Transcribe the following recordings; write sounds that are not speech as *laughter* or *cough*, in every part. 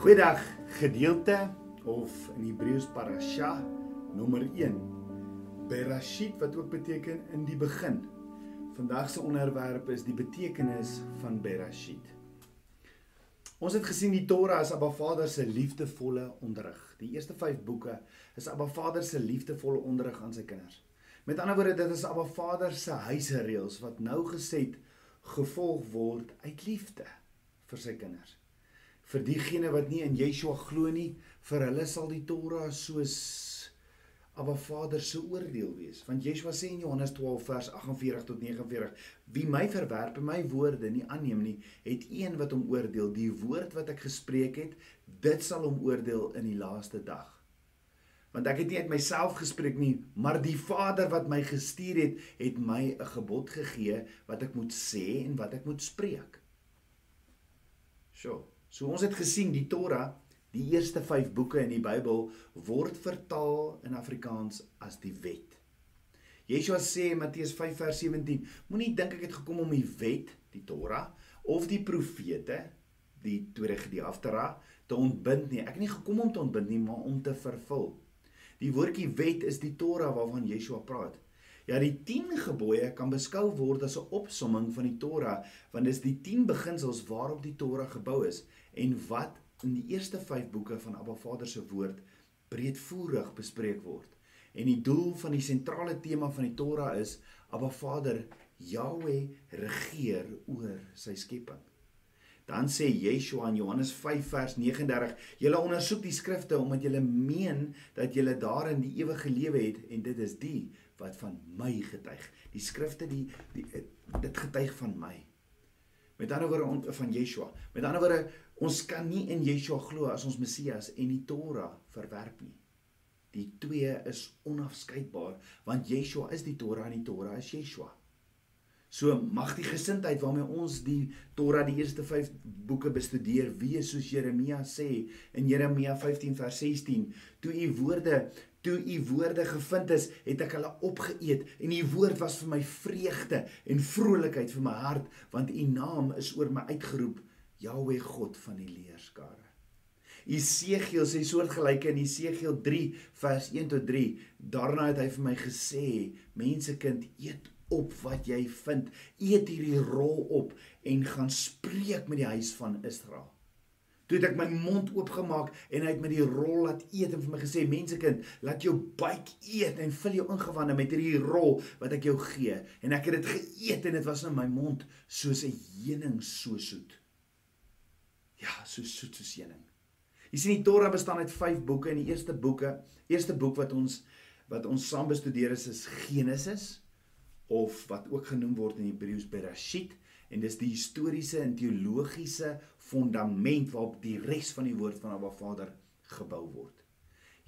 Goeiedag gedeelte of in Hebreëus parasha nommer 1. Berashit wat ook beteken in die begin. Vandag se onderwerp is die betekenis van Berashit. Ons het gesien die Torah is Abba Vader se liefdevolle onderrig. Die eerste 5 boeke is Abba Vader se liefdevolle onderrig aan sy kinders. Met ander woorde, dit is Abba Vader se huisreëls wat nou gesed gevolg word uit liefde vir sy kinders. Vir diegene wat nie in Yeshua glo nie, vir hulle sal die Torah soos Abba Vader se oordeel wees. Want Yeshua sê in Johannes 12 vers 48 tot 49: Wie my verwerp en my woorde nie aanneem nie, het een wat hom oordeel. Die woord wat ek gespreek het, dit sal hom oordeel in die laaste dag. Want ek het nie uit myself gespreek nie, maar die Vader wat my gestuur het, het my 'n gebod gegee wat ek moet sê en wat ek moet spreek. So, so ons het gesien die Torah Die eerste 5 boeke in die Bybel word vertaal in Afrikaans as die wet. Yeshua sê in Matteus 5 vers 17: Moenie dink ek het gekom om die wet, die Torah, of die profete, die tweede die Haftara, te ontbind nie. Ek het nie gekom om te ontbind nie, maar om te vervul. Die woordjie wet is die Torah waarvan Yeshua praat. Ja, die 10 gebooie kan beskou word as 'n opsomming van die Torah, want dit is die 10 beginsels waarop die Torah gebou is en wat in die eerste 5 boeke van Abba Vader se woord breedvoerig bespreek word. En die doel van die sentrale tema van die Torah is Abba Vader Yahweh regeer oor sy skepping. Dan sê Yeshua in Johannes 5 vers 39: "Julle ondersoek die skrifte omdat julle meen dat julle daarin die ewige lewe het en dit is die wat van my getuig. Die skrifte die, die dit getuig van my." Met ander woorde van Yeshua. Met ander woorde Ons kan nie in Yeshua glo as ons Messias en die Torah verwerp nie. Die twee is onafskeidbaar want Yeshua is die Torah en die Torah is Yeshua. So mag die gesindheid waarmee ons die Torah die eerste 5 boeke bestudeer wees soos Jeremia sê in Jeremia 15 vers 16 toe u woorde toe u woorde gevind is het ek hulle opgeëet en u woord was vir my vreugde en vrolikheid vir my hart want u naam is oor my uitgeroep Jahweh God van die leerskare. Esegiel sê soortgelyke in Esegiel 3 vers 1 tot 3. Daarna het hy vir my gesê: "Mensekind, eet op wat jy vind. Eet hierdie rol op en gaan spreek met die huis van Israel." Toe het ek my mond oopgemaak en hy het met die rol laat eet en vir my gesê: "Mensekind, laat jou buik eet en vul jou ingewande met hierdie rol wat ek jou gee." En ek het dit geëet en dit was in my mond soos 'n heuning so soet. Ja, so soet soos heuning. Jy sien die Torah bestaan uit 5 boeke en die eerste boeke, eerste boek wat ons wat ons saam bestudeer is is Genesis of wat ook genoem word in Hebreëus Bereshit en dis die historiese en teologiese fondament waarop die res van die woord van Abba Vader gebou word.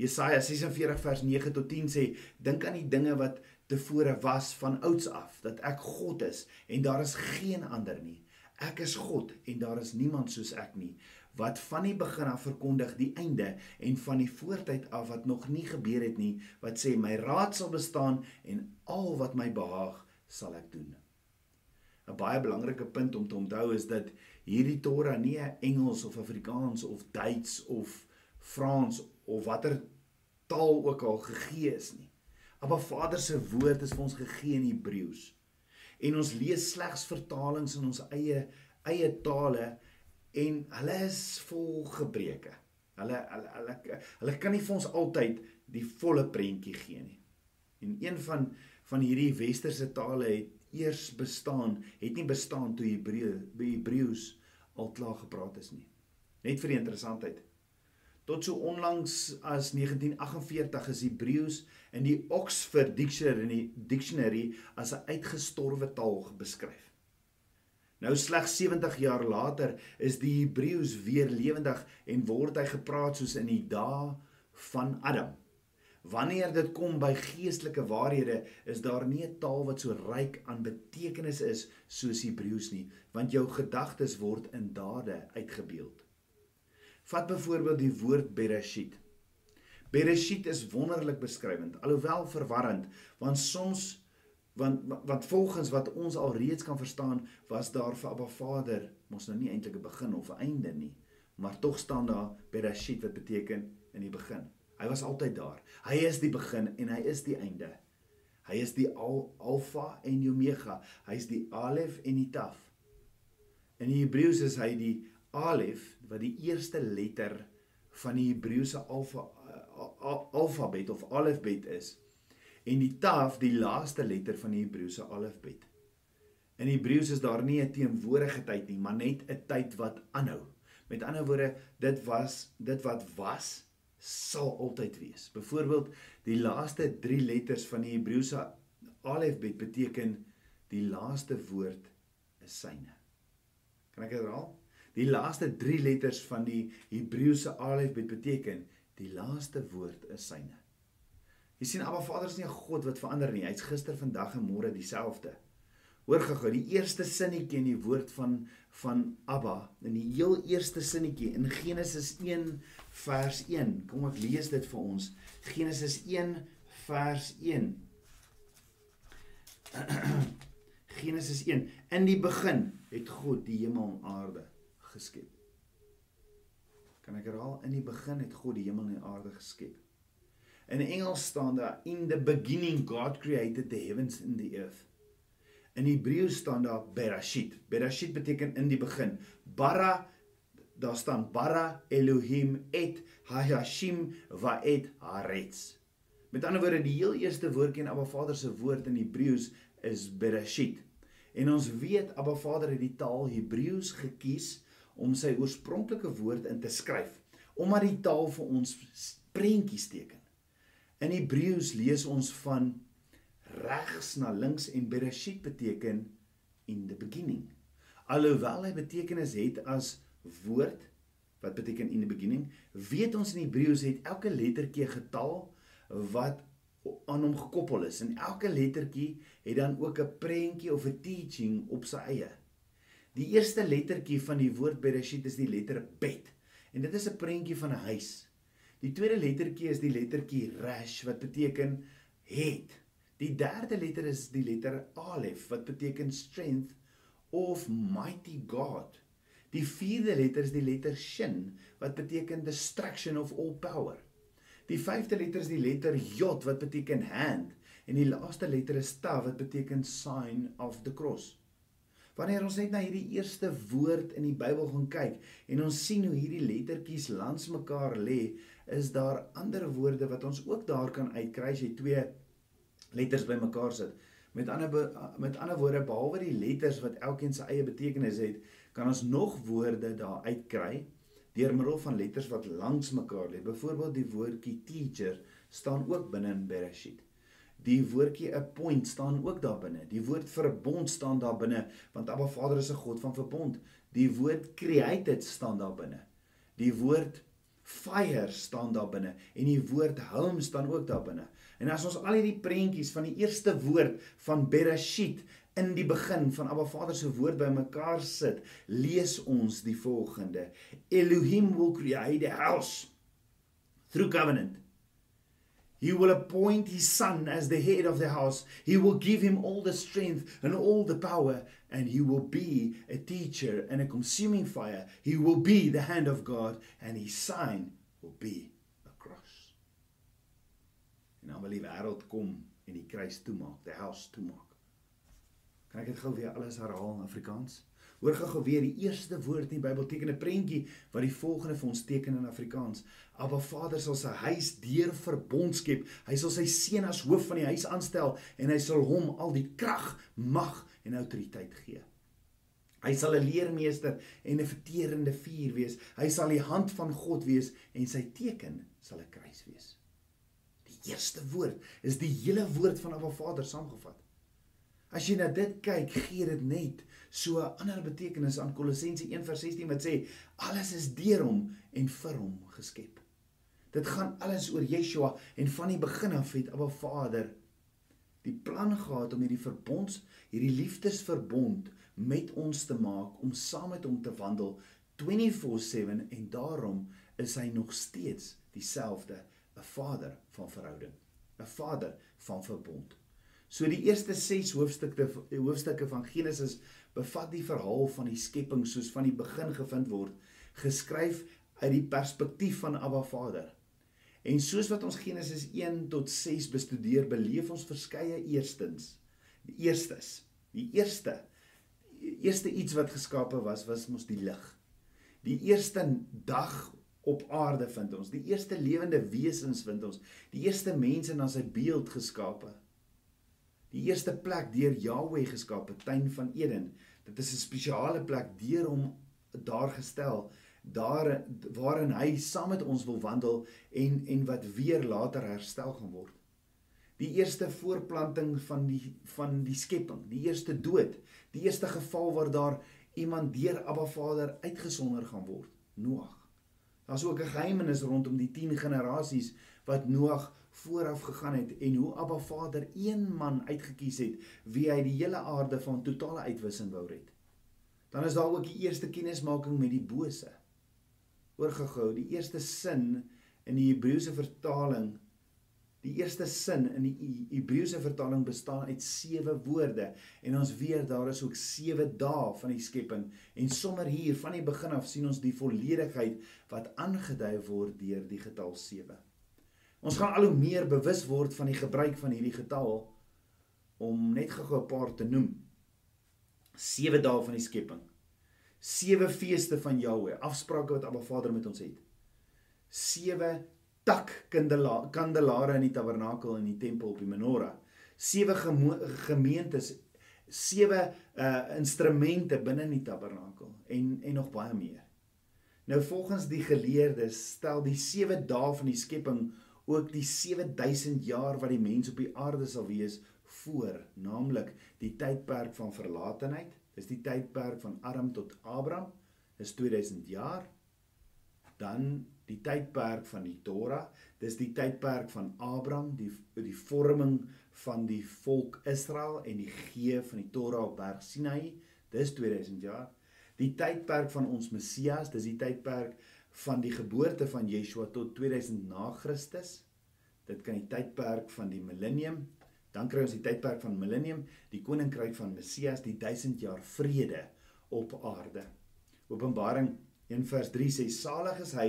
Jesaja 46 vers 9 tot 10 sê: Dink aan die dinge wat tevore was van ouds af, dat ek God is en daar is geen ander nie. Ek is God en daar is niemand soos ek nie wat van die begin af verkondig die einde en van die voortyd af wat nog nie gebeur het nie wat sê my raad sal bestaan en al wat my behaag sal ek doen. 'n Baie belangrike punt om te onthou is dat hierdie Torah nie Engels of Afrikaans of Duits of Frans of watter taal ook al gegee is nie. Maar Vader se woord is vir ons gegee in Hebreëus en ons lees slegs vertalings in ons eie eie tale en hulle is vol gebreke. Hulle hulle hulle hulle kan nie vir ons altyd die volle prentjie gee nie. En een van van hierdie westerse tale het eers bestaan, het nie bestaan toe Hebreë Hebreëus al klaar gepraat is nie. Net vir die interessantheid. Tot so onlangs as 1948 is Hebreëus in die Oxford Dictionary Dictionary as 'n uitgestorwe taal beskryf. Nou slegs 70 jaar later is die Hebreëus weer lewendig en word hy gepraat soos in die dae van Adam. Wanneer dit kom by geestelike waarhede, is daar nie 'n taal wat so ryk aan betekenis is soos Hebreëus nie, want jou gedagtes word in dade uitgebeeld. Vat byvoorbeeld die woord Bereshit. Bereshit is wonderlik beskrywend, alhoewel verwarrend, want soms want wat volgens wat ons al reeds kan verstaan, was daar vir Abba Vader mos nou nie eintlik 'n begin of 'n einde nie, maar tog staan daar Bereshit wat beteken in die begin. Hy was altyd daar. Hy is die begin en hy is die einde. Hy is die al, alfa en omega. Hy is die alef en die taf. In die Hebreëus is hy die alef wat die eerste letter van die Hebreëse alfa alfabet of alfabet is en die taf die laaste letter van die Hebreëse alfabet. In Hebreëus is daar nie 'n teenwoordige tyd nie, maar net 'n tyd wat aanhou. Met ander woorde, dit was dit wat was sal altyd wees. Byvoorbeeld, die laaste 3 letters van die Hebreëse alfabet beteken die laaste woord is syne. Kan ek dit herhaal? Die laaste 3 letters van die Hebreëse alfabet beteken die laaste woord is syne. Jy sien, Abba Vader is nie 'n God wat verander nie. Hy's gister, vandag en môre dieselfde. Hoor gou-gou, die eerste sinnetjie in die woord van van Abba, in die heel eerste sinnetjie in Genesis 1 vers 1. Kom ek lees dit vir ons. Genesis 1 vers 1. *clears throat* Genesis 1. In die begin het God die hemel en aarde geskep. Kan ek herhaal? In die begin het God die hemel en die aarde geskep. In Engels staan daar in the beginning God created the heavens and the earth. In Hebreëus staan daar Bereshit. Bereshit beteken in die begin. Bara daar staan Bara Elohim et Hashim va et Haaretz. Met ander woorde, die heel eerste woordjie in Abba Vader se woord in Hebreëus is Bereshit. En ons weet Abba Vader het die taal Hebreëus gekies om sy oorspronklike woord in te skryf, omdat die taal vir ons prentjies teken. In Hebreëus lees ons van regs na links en Bereshit beteken in the beginning. Alhoewel hy betekenis het as woord wat beteken in the beginning, weet ons in Hebreëus het elke lettertjie getal wat aan hom gekoppel is en elke lettertjie het dan ook 'n prentjie of 'n teaching op sy eie. Die eerste lettertjie van die woord Bereshit is die letter Bet en dit is 'n prentjie van 'n huis. Die tweede lettertjie is die lettertjie Resh wat beteken het. Die derde letter is die letter Alef wat beteken strength of mighty God. Die vierde letter is die letter Shin wat beteken destruction of all power. Die vyfde letter is die letter Jod wat beteken hand en die laaste letter is Tav wat beteken sign of the cross. Wanneer ons net na hierdie eerste woord in die Bybel gaan kyk en ons sien hoe hierdie lettertjies langs mekaar lê, is daar ander woorde wat ons ook daar kan uitkry as jy twee letters bymekaar sit. Met ander met ander woorde behalwe die letters wat elkeen sy eie betekenis het, kan ons nog woorde daar uitkry deur middel van letters wat langs mekaar lê. Byvoorbeeld die woordjie teacher staan ook binne in Bereshit. Die woordjie appoint staan ook daar binne. Die woord verbond staan daar binne want Abba Vader is 'n God van verbond. Die woord created staan daar binne. Die woord fire staan daar binne en die woord home staan ook daar binne. En as ons al hierdie prentjies van die eerste woord van Bereshit in die begin van Abba Vader se woord bymekaar sit, lees ons die volgende: Elohim will create a house through covenant. He will appoint his son as the head of the house. He will give him all the strength and all the power, and he will be a teacher and a consuming fire. He will be the hand of God, and his sign will be en dan wil die wêreld kom en die kruis toemaak, die hels toemaak. Kan ek dit gou weer alles herhaal in Afrikaans? Hoor gou weer die eerste woord in die Bybel teken 'n prentjie wat die volgende vir ons teken in Afrikaans. Abba Vader sal sy huis deur verbond skep. Hy sal sy seun as hoof van die huis aanstel en hy sal hom al die krag, mag en autoriteit gee. Hy sal 'n leermeester en 'n verterende vuur wees. Hy sal die hand van God wees en sy teken sal 'n kruis wees eerste woord is die hele woord van Abba Vader saamgevat. As jy na dit kyk, gee dit net so 'n ander betekenis aan Kolossense 1:16 wat sê alles is deur hom en vir hom geskep. Dit gaan alles oor Yeshua en van die begin af het Abba Vader die plan gehad om hierdie verbonds, hierdie liefdesverbond met ons te maak om saam met hom te wandel 24/7 en daarom is hy nog steeds dieselfde 'n vader van verhouding, 'n vader van verbond. So die eerste 6 hoofstukke hoofstukke van Genesis bevat die verhaal van die skepping soos van die begin gevind word geskryf uit die perspektief van Abba Vader. En soos wat ons Genesis 1 tot 6 bestudeer, beleef ons verskeie eerstens. Die eerstes, die eerste die eerste iets wat geskape was, was mos die lig. Die eerste dag op aarde vind ons, die eerste lewende wesens vind ons, die eerste mense na sy beeld geskape. Die eerste plek deur Jahweh geskape, tuin van Eden. Dit is 'n spesiale plek deur hom daar gestel daar waarin hy saam met ons wil wandel en en wat weer later herstel gaan word. Die eerste voorplanting van die van die skepping, die eerste dood, die eerste geval waar daar iemand deur Abba Vader uitgesonder gaan word, Noag. Daar's ook 'n geheimenis rondom die 10 generasies wat Noag vooraf gegaan het en hoe Abba Vader een man uitgekies het wie hy die hele aarde van totale uitwissing wou red. Dan is daar ook die eerste kennismaking met die bose oorgegou. Die eerste sin in die Hebreëse vertaling, die eerste sin in die Hebreëse vertaling bestaan uit 7 woorde en ons weet daar is ook 7 dae van die skepping en sommer hier van die begin af sien ons die volledigheid wat aangedui word deur die getal 7. Ons gaan al hoe meer bewus word van die gebruik van hierdie getal om net gou-gou 'n paar te noem. 7 dae van die skepping sewe feeste van Jahweh, afsprake wat Abba Vader met ons het. Sewe tak kandelare in die tabernakel en die tempel op die menorah. Sewe gemeentes, sewe uh instrumente binne in die tabernakel en en nog baie meer. Nou volgens die geleerdes stel die sewe dae van die skepping ook die 7000 jaar wat die mens op die aarde sal wees voor, naamlik die tydperk van verlatenheid, Dis die tydperk van Adam tot Abraham, is 2000 jaar. Dan die tydperk van die Torah, dis die tydperk van Abraham, die die vorming van die volk Israel en die gee van die Torah op Berg Sinai, dis 2000 jaar. Die tydperk van ons Messias, dis die tydperk van die geboorte van Yeshua tot 2000 na Christus. Dit kan die tydperk van die millennium Dan kry ons die tydperk van millennium, die koninkryk van Messias, die 1000 jaar vrede op aarde. Openbaring 1:3 sê salig is hy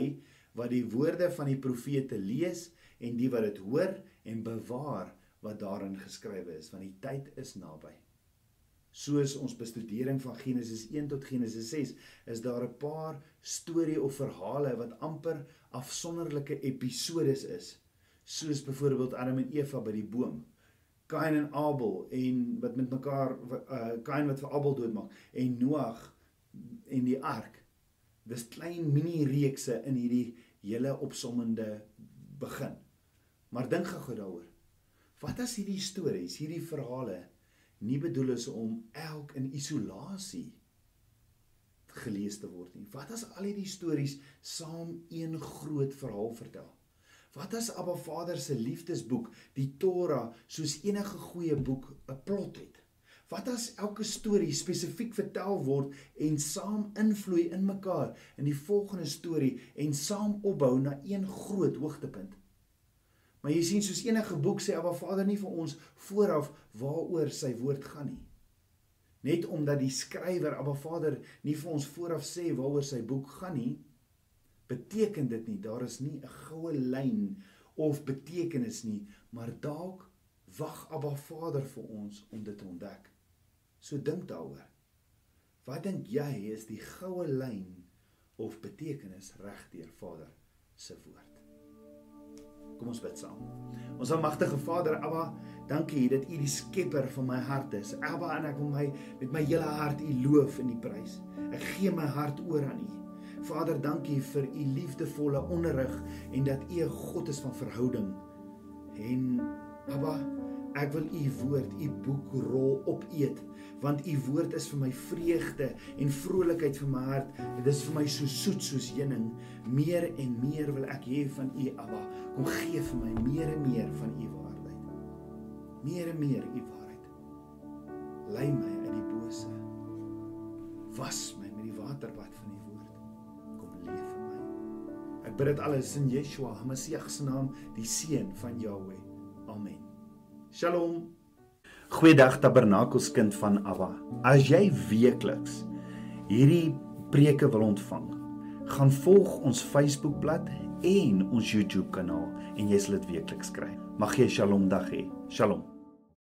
wat die woorde van die profete lees en die wat dit hoor en bewaar wat daarin geskrywe is, want die tyd is naby. Soos ons bestudering van Genesis 1 tot Genesis 6, is daar 'n paar storie of verhale wat amper afsonderlike episodes is, soos byvoorbeeld Adam en Eva by die boom Kain en Abel en wat met mekaar uh Kain wat vir Abel doodmaak en Noag en die ark. Dis klein mini reekse in hierdie hele opsommende begin. Maar dink gou daaroor. Wat as hierdie stories, hierdie verhale nie bedoel is om elk in isolasie gelees te word nie. Wat as al hierdie stories saam een groot verhaal vertel? Wat as Abba Vader se liefdesboek, die Torah, soos enige goeie boek 'n plot het? Wat as elke storie spesifiek vertel word en saam invloei in mekaar in die volgende storie en saam opbou na een groot hoogtepunt? Maar jy sien soos enige boek sê Abba Vader nie vir ons vooraf waaroor sy woord gaan nie. Net omdat die skrywer Abba Vader nie vir ons vooraf sê waaroor sy boek gaan nie, beteken dit nie daar is nie 'n goue lyn of betekenis nie, maar dalk wag Abba Vader vir ons om dit te ontdek. So dink daaroor. Wat dink jy is die goue lyn of betekenis regdeur Vader se woord? Kom ons bid saam. Ons almagtige Vader, Abba, dankie dat U die skepper van my hart is. Abba, en ek wil my met my hele hart U loof en U prys. Ek gee my hart oor aan U. Vader, dankie vir u liefdevolle onderrig en dat u 'n God is van verhouding. En Abba, ek wil u woord, u boek rol opeet, want u woord is vir my vreugde en vrolikheid vir my hart. Dit is vir my so soet soos heuning. Meer en meer wil ek hê van u, Abba. Kom gee vir my meer en meer van u waarheid. Meer en meer u waarheid. Lei my uit die bose. Was my met die waterbad van die Ek bid dit alles in Yeshua, Messie se naam, die seun van Jahweh. Shalom. Goeiedag Tabernakelskind van Abba. As jy weekliks hierdie preke wil ontvang, Gaan volg ons Facebookblad en ons YouTube kanaal en jy sal dit weekliks kry. Mag jy 'n Shalom dag hê. Shalom.